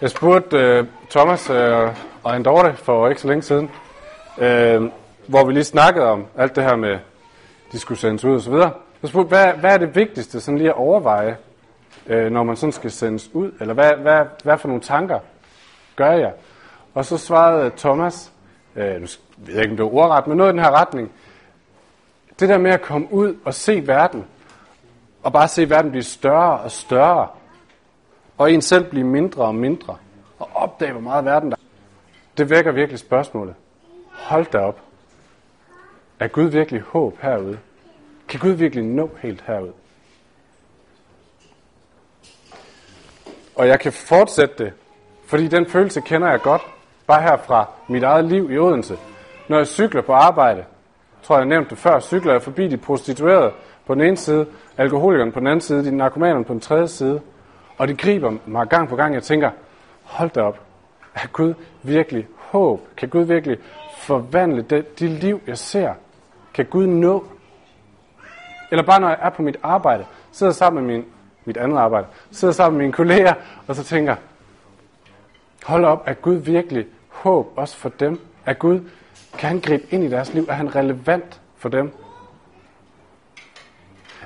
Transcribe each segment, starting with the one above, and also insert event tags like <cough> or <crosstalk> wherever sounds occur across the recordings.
Jeg spurgte øh, Thomas øh, og en Dorte for ikke så længe siden, øh, hvor vi lige snakkede om alt det her med, de skulle sendes ud og så videre. Spurgte hvad, hvad er det vigtigste sådan lige at overveje, øh, når man sådan skal sendes ud? Eller hvad, hvad, hvad for nogle tanker gør jeg? Og så svarede Thomas, øh, nu ved jeg ikke, om det var ordret, men noget i den her retning. Det der med at komme ud og se verden, og bare se verden blive større og større, og en selv blive mindre og mindre, og opdage, hvor meget verden der er. Det vækker virkelig spørgsmålet. Hold da op. Er Gud virkelig håb herude? Kan Gud virkelig nå helt herud? Og jeg kan fortsætte det, fordi den følelse kender jeg godt, bare her fra mit eget liv i Odense. Når jeg cykler på arbejde, tror jeg, jeg nævnte det før, cykler jeg forbi de prostituerede på den ene side, alkoholikeren på den anden side, de narkomanerne på den tredje side, og det griber mig gang på gang. Jeg tænker, hold da op, er Gud virkelig håb? Kan Gud virkelig forvandle det, de liv, jeg ser? Kan Gud nå? Eller bare når jeg er på mit arbejde, sidder sammen med min, mit andet arbejde, sidder sammen med mine kolleger, og så tænker, hold op, er Gud virkelig håb også for dem? Er Gud, kan han gribe ind i deres liv? Er han relevant for dem?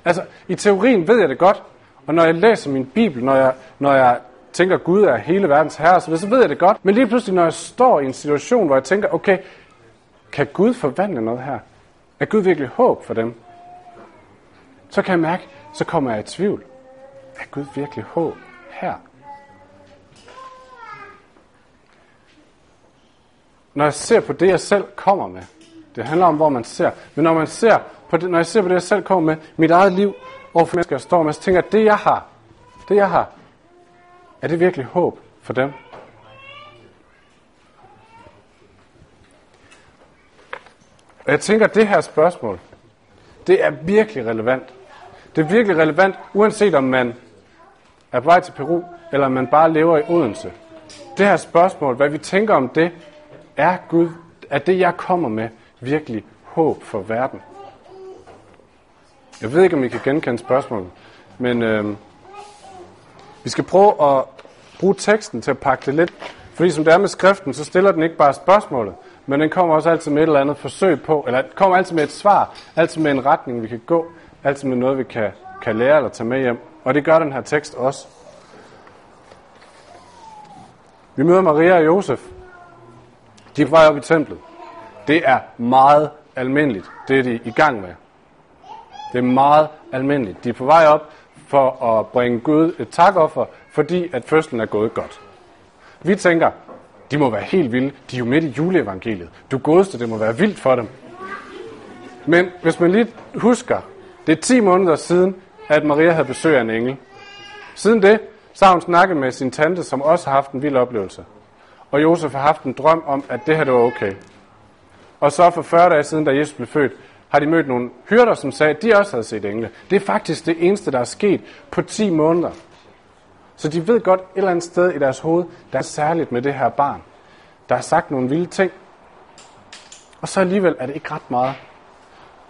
Altså, i teorien ved jeg det godt, og når jeg læser min bibel, når jeg, når jeg tænker, Gud er hele verdens herre, så, så ved jeg det godt. Men lige pludselig, når jeg står i en situation, hvor jeg tænker, okay, kan Gud forvandle noget her? Er Gud virkelig håb for dem? Så kan jeg mærke, så kommer jeg i tvivl. Er Gud virkelig håb her? Når jeg ser på det, jeg selv kommer med, det handler om, hvor man ser. Men når, man ser på det, når jeg ser på det, jeg selv kommer med, mit eget liv, hvor mennesker står med, så tænker jeg, at det jeg har, det jeg har, er det virkelig håb for dem? Og jeg tænker, at det her spørgsmål, det er virkelig relevant. Det er virkelig relevant, uanset om man er på vej til Peru, eller om man bare lever i Odense. Det her spørgsmål, hvad vi tænker om det, er Gud, er det, jeg kommer med, virkelig håb for verden? Jeg ved ikke, om I kan genkende spørgsmålet, men øh, vi skal prøve at bruge teksten til at pakke det lidt. Fordi som det er med skriften, så stiller den ikke bare spørgsmålet, men den kommer også altid med et eller andet forsøg på, eller den kommer altid med et svar, altid med en retning, vi kan gå, altid med noget, vi kan, kan lære eller tage med hjem. Og det gør den her tekst også. Vi møder Maria og Josef. De er på vej op i templet. Det er meget almindeligt, det er de i gang med. Det er meget almindeligt. De er på vej op for at bringe Gud et takoffer, fordi at fødslen er gået godt. Vi tænker, de må være helt vilde. De er jo midt i juleevangeliet. Du godeste, det må være vildt for dem. Men hvis man lige husker, det er 10 måneder siden, at Maria havde besøg af en engel. Siden det, så har hun snakket med sin tante, som også har haft en vild oplevelse. Og Josef har haft en drøm om, at det her det var okay. Og så for 40 dage siden, da Jesus blev født, har de mødt nogle hyrder, som sagde, at de også havde set engle. Det er faktisk det eneste, der er sket på 10 måneder. Så de ved godt et eller andet sted i deres hoved, der er særligt med det her barn. Der har sagt nogle vilde ting. Og så alligevel er det ikke ret meget.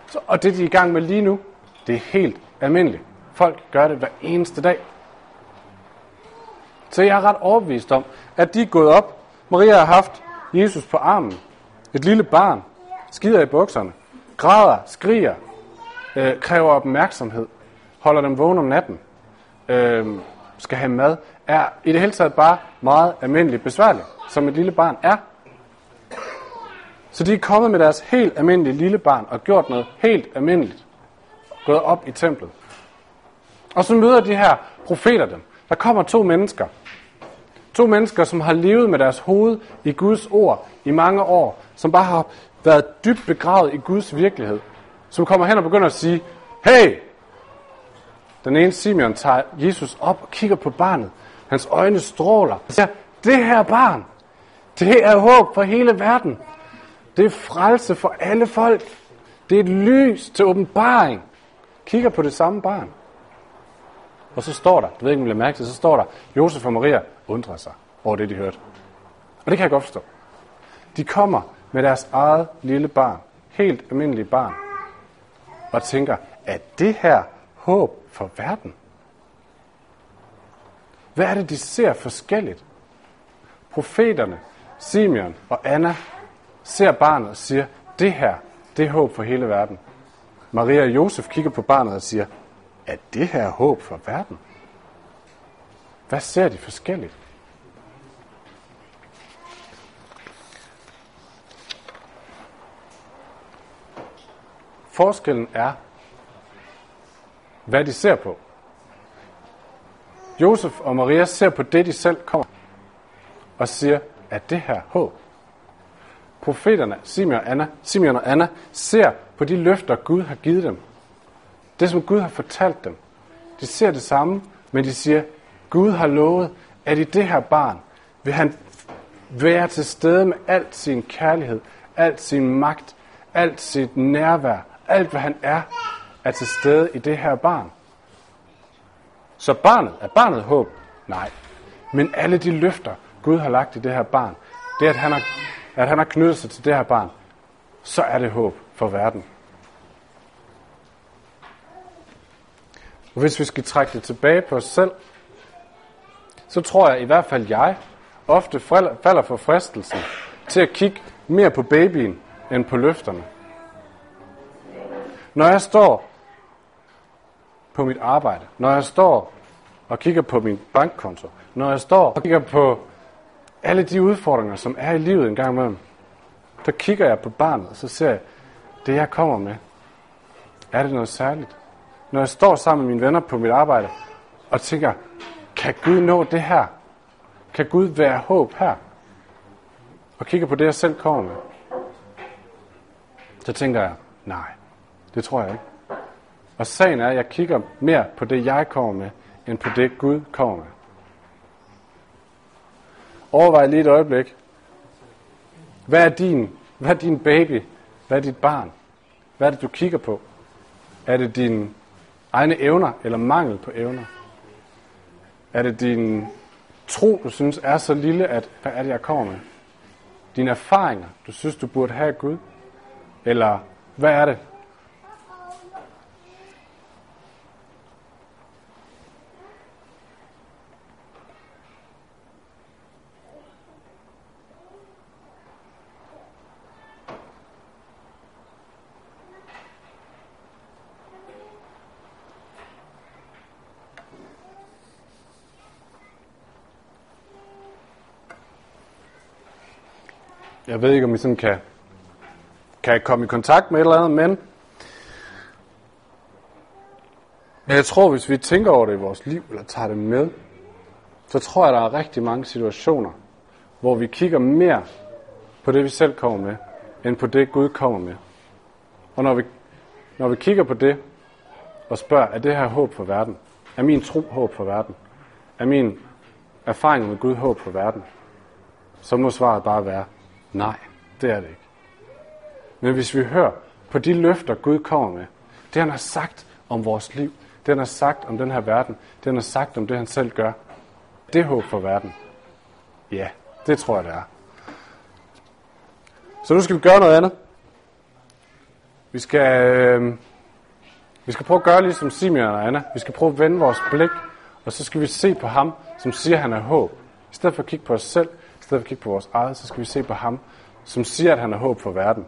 Så, og det, de er i gang med lige nu, det er helt almindeligt. Folk gør det hver eneste dag. Så jeg er ret overbevist om, at de er gået op. Maria har haft Jesus på armen. Et lille barn. Skider i bukserne græder, skriger, øh, kræver opmærksomhed, holder dem vågen om natten, øh, skal have mad, er i det hele taget bare meget almindeligt besværligt, som et lille barn er. Så de er kommet med deres helt almindelige lille barn og gjort noget helt almindeligt. Gået op i templet. Og så møder de her profeter dem. Der kommer to mennesker. To mennesker, som har levet med deres hoved i Guds ord i mange år. Som bare har været dybt begravet i Guds virkelighed, som kommer hen og begynder at sige, hey, den ene Simeon tager Jesus op og kigger på barnet. Hans øjne stråler. Han siger, det her barn, det er håb for hele verden. Det er frelse for alle folk. Det er et lys til åbenbaring. Kigger på det samme barn. Og så står der, du ved ikke, om I mærke til, så står der, Josef og Maria undrer sig over det, de hørte. Og det kan jeg godt forstå. De kommer med deres eget lille barn, helt almindelige barn, og tænker, at det her håb for verden? Hvad er det, de ser forskelligt? Profeterne, Simeon og Anna, ser barnet og siger, det her, det er håb for hele verden. Maria og Josef kigger på barnet og siger, er det her håb for verden? Hvad ser de forskelligt? Forskellen er, hvad de ser på. Josef og Maria ser på det, de selv kommer, og siger, at det her håb. Profeterne, Simeon og, Anna, Simeon og Anna, ser på de løfter, Gud har givet dem. Det, som Gud har fortalt dem. De ser det samme, men de siger, Gud har lovet, at i det her barn vil han være til stede med alt sin kærlighed, alt sin magt, alt sit nærvær, alt hvad han er, er til stede i det her barn. Så barnet, er barnet håb? Nej. Men alle de løfter, Gud har lagt i det her barn, det at han har, at han har knyttet sig til det her barn, så er det håb for verden. Og hvis vi skal trække det tilbage på os selv, så tror jeg i hvert fald jeg ofte falder for fristelsen til at kigge mere på babyen end på løfterne. Når jeg står på mit arbejde, når jeg står og kigger på min bankkonto, når jeg står og kigger på alle de udfordringer, som er i livet en gang imellem, så kigger jeg på barnet, og så ser jeg, det jeg kommer med, er det noget særligt? Når jeg står sammen med mine venner på mit arbejde, og tænker, kan Gud nå det her? Kan Gud være håb her? Og kigger på det, jeg selv kommer med. Så tænker jeg, nej, det tror jeg ikke. Og sagen er, at jeg kigger mere på det, jeg kommer med, end på det, Gud kommer med. Overvej lige et øjeblik. Hvad er din, hvad er din baby? Hvad er dit barn? Hvad er det, du kigger på? Er det dine egne evner eller mangel på evner? Er det din tro, du synes er så lille, at hvad er det, jeg kommer med? Dine erfaringer, du synes, du burde have Gud? Eller hvad er det, Jeg ved ikke, om I sådan kan, kan komme i kontakt med et eller andet, men, men jeg tror, hvis vi tænker over det i vores liv, eller tager det med, så tror jeg, der er rigtig mange situationer, hvor vi kigger mere på det, vi selv kommer med, end på det, Gud kommer med. Og når vi, når vi kigger på det, og spørger, er det her håb for verden? Er min tro håb for verden? Er min erfaring med Gud håb for verden? Så må svaret bare være, Nej, det er det ikke. Men hvis vi hører på de løfter, Gud kommer med, det han har sagt om vores liv, det han har sagt om den her verden, det han har sagt om det, han selv gør, det er håb for verden. Ja, det tror jeg, det er. Så nu skal vi gøre noget andet. Vi skal, øh, vi skal prøve at gøre ligesom Simeon og Anna. Vi skal prøve at vende vores blik, og så skal vi se på ham, som siger, at han er håb. I stedet for at kigge på os selv, i stedet for at kigge på vores eget, så skal vi se på ham, som siger, at han er håb for verden.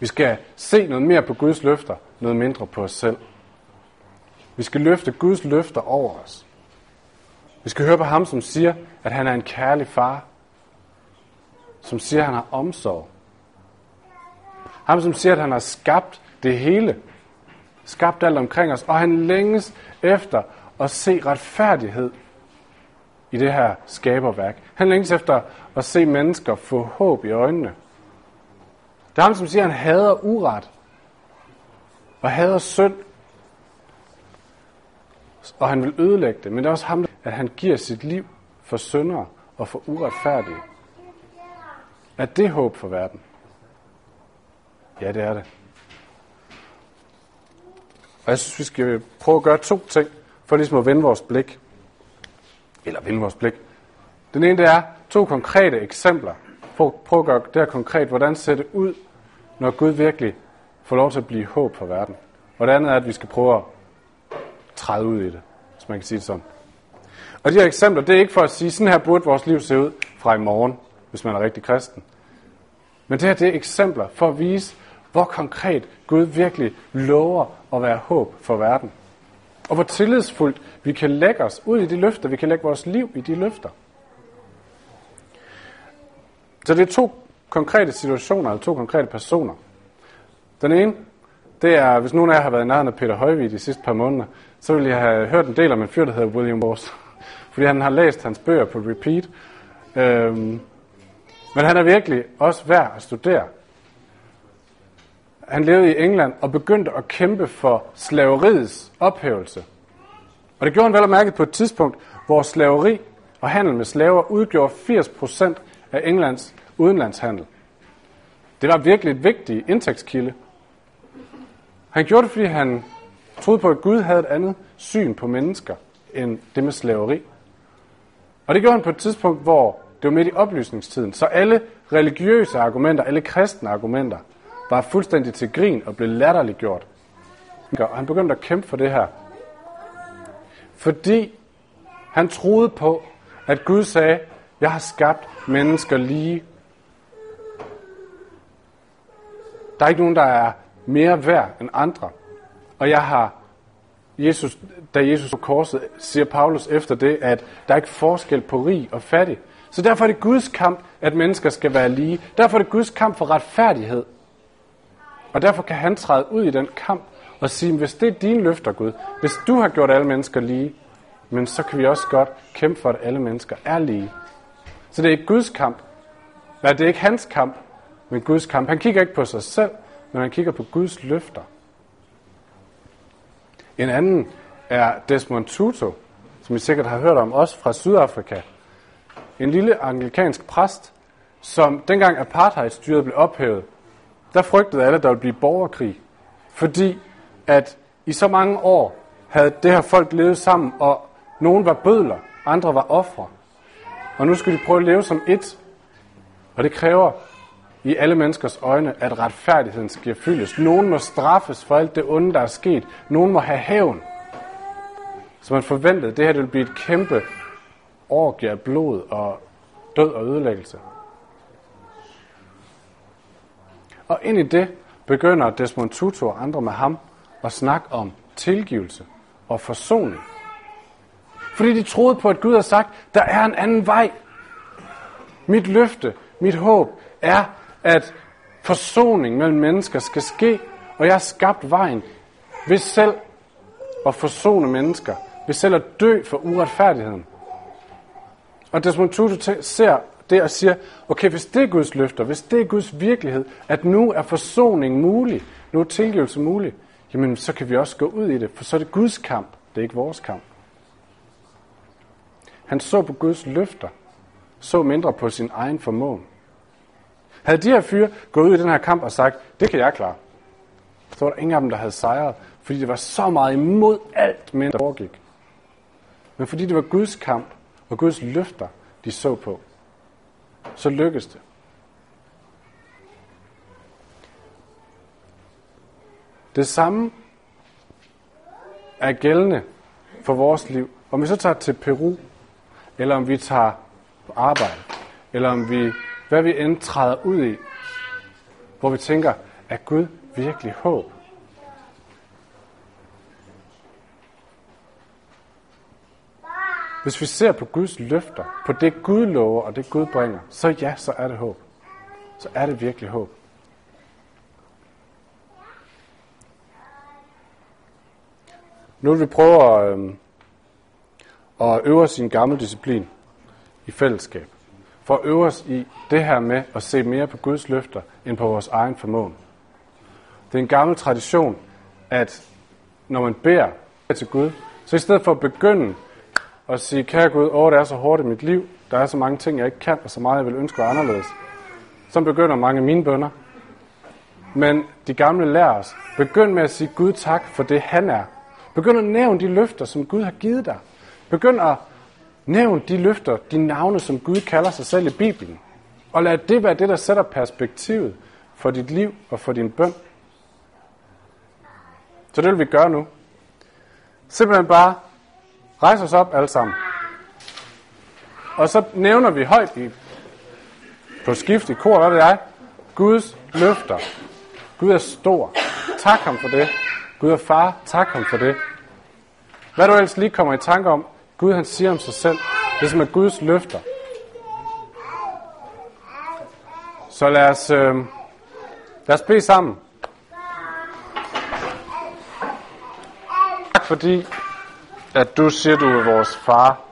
Vi skal se noget mere på Guds løfter, noget mindre på os selv. Vi skal løfte Guds løfter over os. Vi skal høre på ham, som siger, at han er en kærlig far. Som siger, at han har omsorg. Ham, som siger, at han har skabt det hele. Skabt alt omkring os. Og han længes efter at se retfærdighed i det her skaberværk. Han længes efter at se mennesker få håb i øjnene. Det er ham, som siger, at han hader uret og hader synd. Og han vil ødelægge det. Men det er også ham, at han giver sit liv for syndere og for uretfærdige. Er det håb for verden? Ja, det er det. Og jeg synes, vi skal prøve at gøre to ting, for ligesom at vende vores blik eller vil vores blik. Den ene det er to konkrete eksempler. Prøv, prøv at gøre det her konkret. Hvordan ser det ud, når Gud virkelig får lov til at blive håb for verden? Og det andet er, at vi skal prøve at træde ud i det, hvis man kan sige det sådan. Og de her eksempler, det er ikke for at sige, sådan her burde vores liv se ud fra i morgen, hvis man er rigtig kristen. Men det her, det er eksempler for at vise, hvor konkret Gud virkelig lover at være håb for verden. Og hvor tillidsfuldt vi kan lægge os ud i de løfter, vi kan lægge vores liv i de løfter. Så det er to konkrete situationer, eller to konkrete personer. Den ene, det er, hvis nogen af jer har været i nærheden af Peter Højvig de sidste par måneder, så vil jeg have hørt en del om en fyr, der hedder William Bors. <laughs> Fordi han har læst hans bøger på repeat. Øhm, men han er virkelig også værd at studere. Han levede i England og begyndte at kæmpe for slaveriets ophævelse. Og det gjorde han vel og mærket på et tidspunkt, hvor slaveri og handel med slaver udgjorde 80% af Englands udenlandshandel. Det var virkelig et vigtigt indtægtskilde. Han gjorde det, fordi han troede på, at Gud havde et andet syn på mennesker end det med slaveri. Og det gjorde han på et tidspunkt, hvor det var midt i oplysningstiden. Så alle religiøse argumenter, alle kristne argumenter, var fuldstændig til grin og blev latterliggjort. Og han begyndte at kæmpe for det her. Fordi han troede på, at Gud sagde, jeg har skabt mennesker lige. Der er ikke nogen, der er mere værd end andre. Og jeg har Jesus, da Jesus på korset, siger Paulus efter det, at der er ikke forskel på rig og fattig. Så derfor er det Guds kamp, at mennesker skal være lige. Derfor er det Guds kamp for retfærdighed. Og derfor kan han træde ud i den kamp og sige, hvis det er dine løfter, Gud, hvis du har gjort alle mennesker lige, men så kan vi også godt kæmpe for, at alle mennesker er lige. Så det er ikke Guds kamp. Nej, det er ikke hans kamp, men Guds kamp. Han kigger ikke på sig selv, men han kigger på Guds løfter. En anden er Desmond Tutu, som I sikkert har hørt om, også fra Sydafrika. En lille anglikansk præst, som dengang apartheidstyret blev ophævet, der frygtede alle, at der ville blive borgerkrig. Fordi at i så mange år havde det her folk levet sammen, og nogen var bødler, andre var ofre. Og nu skulle de prøve at leve som et. Og det kræver i alle menneskers øjne, at retfærdigheden skal fyldes. Nogen må straffes for alt det onde, der er sket. Nogen må have hævn. Så man forventede, at det her ville blive et kæmpe orgie af blod og død og ødelæggelse. Og ind i det begynder Desmond Tutu og andre med ham at snakke om tilgivelse og forsoning. Fordi de troede på, at Gud har sagt, der er en anden vej. Mit løfte, mit håb er, at forsoning mellem mennesker skal ske, og jeg har skabt vejen ved selv at forsone mennesker, ved selv at dø for uretfærdigheden. Og Desmond Tutu ser det og siger, okay, hvis det er Guds løfter, hvis det er Guds virkelighed, at nu er forsoning mulig, nu er tilgivelse mulig, jamen så kan vi også gå ud i det, for så er det Guds kamp, det er ikke vores kamp. Han så på Guds løfter, så mindre på sin egen formåen. Havde de her fyre gået ud i den her kamp og sagt, det kan jeg klare, så var der ingen af dem, der havde sejret, fordi det var så meget imod alt, men der foregik. Men fordi det var Guds kamp og Guds løfter, de så på, så lykkes det. Det samme er gældende for vores liv. Om vi så tager til Peru, eller om vi tager på arbejde, eller om vi, hvad vi end træder ud i, hvor vi tænker, er Gud virkelig håb? Hvis vi ser på Guds løfter, på det Gud lover og det Gud bringer, så ja, så er det håb. Så er det virkelig håb. Nu vil vi prøve at, øh, at øve os i en gammel disciplin i fællesskab. For at øve os i det her med at se mere på Guds løfter end på vores egen formåen. Det er en gammel tradition, at når man beder til Gud, så i stedet for at begynde og sige, kære Gud, åh, det er så hårdt i mit liv, der er så mange ting, jeg ikke kan, og så meget, jeg vil ønske var anderledes. Så begynder mange af mine bønder. Men de gamle lærer os, begynd med at sige Gud tak for det, han er. Begynd at nævne de løfter, som Gud har givet dig. Begynd at nævne de løfter, de navne, som Gud kalder sig selv i Bibelen. Og lad det være det, der sætter perspektivet for dit liv og for din bøn. Så det vil vi gøre nu. Simpelthen bare Rejs os op alle sammen. Og så nævner vi højt i, på skift i kor, hvad ved jeg, Guds løfter. Gud er stor. Tak ham for det. Gud er far. Tak ham for det. Hvad du ellers lige kommer i tanke om, Gud han siger om sig selv, det som er Guds løfter. Så lad os, øh, lad os bede sammen. Tak fordi, at du siger, du er vores far.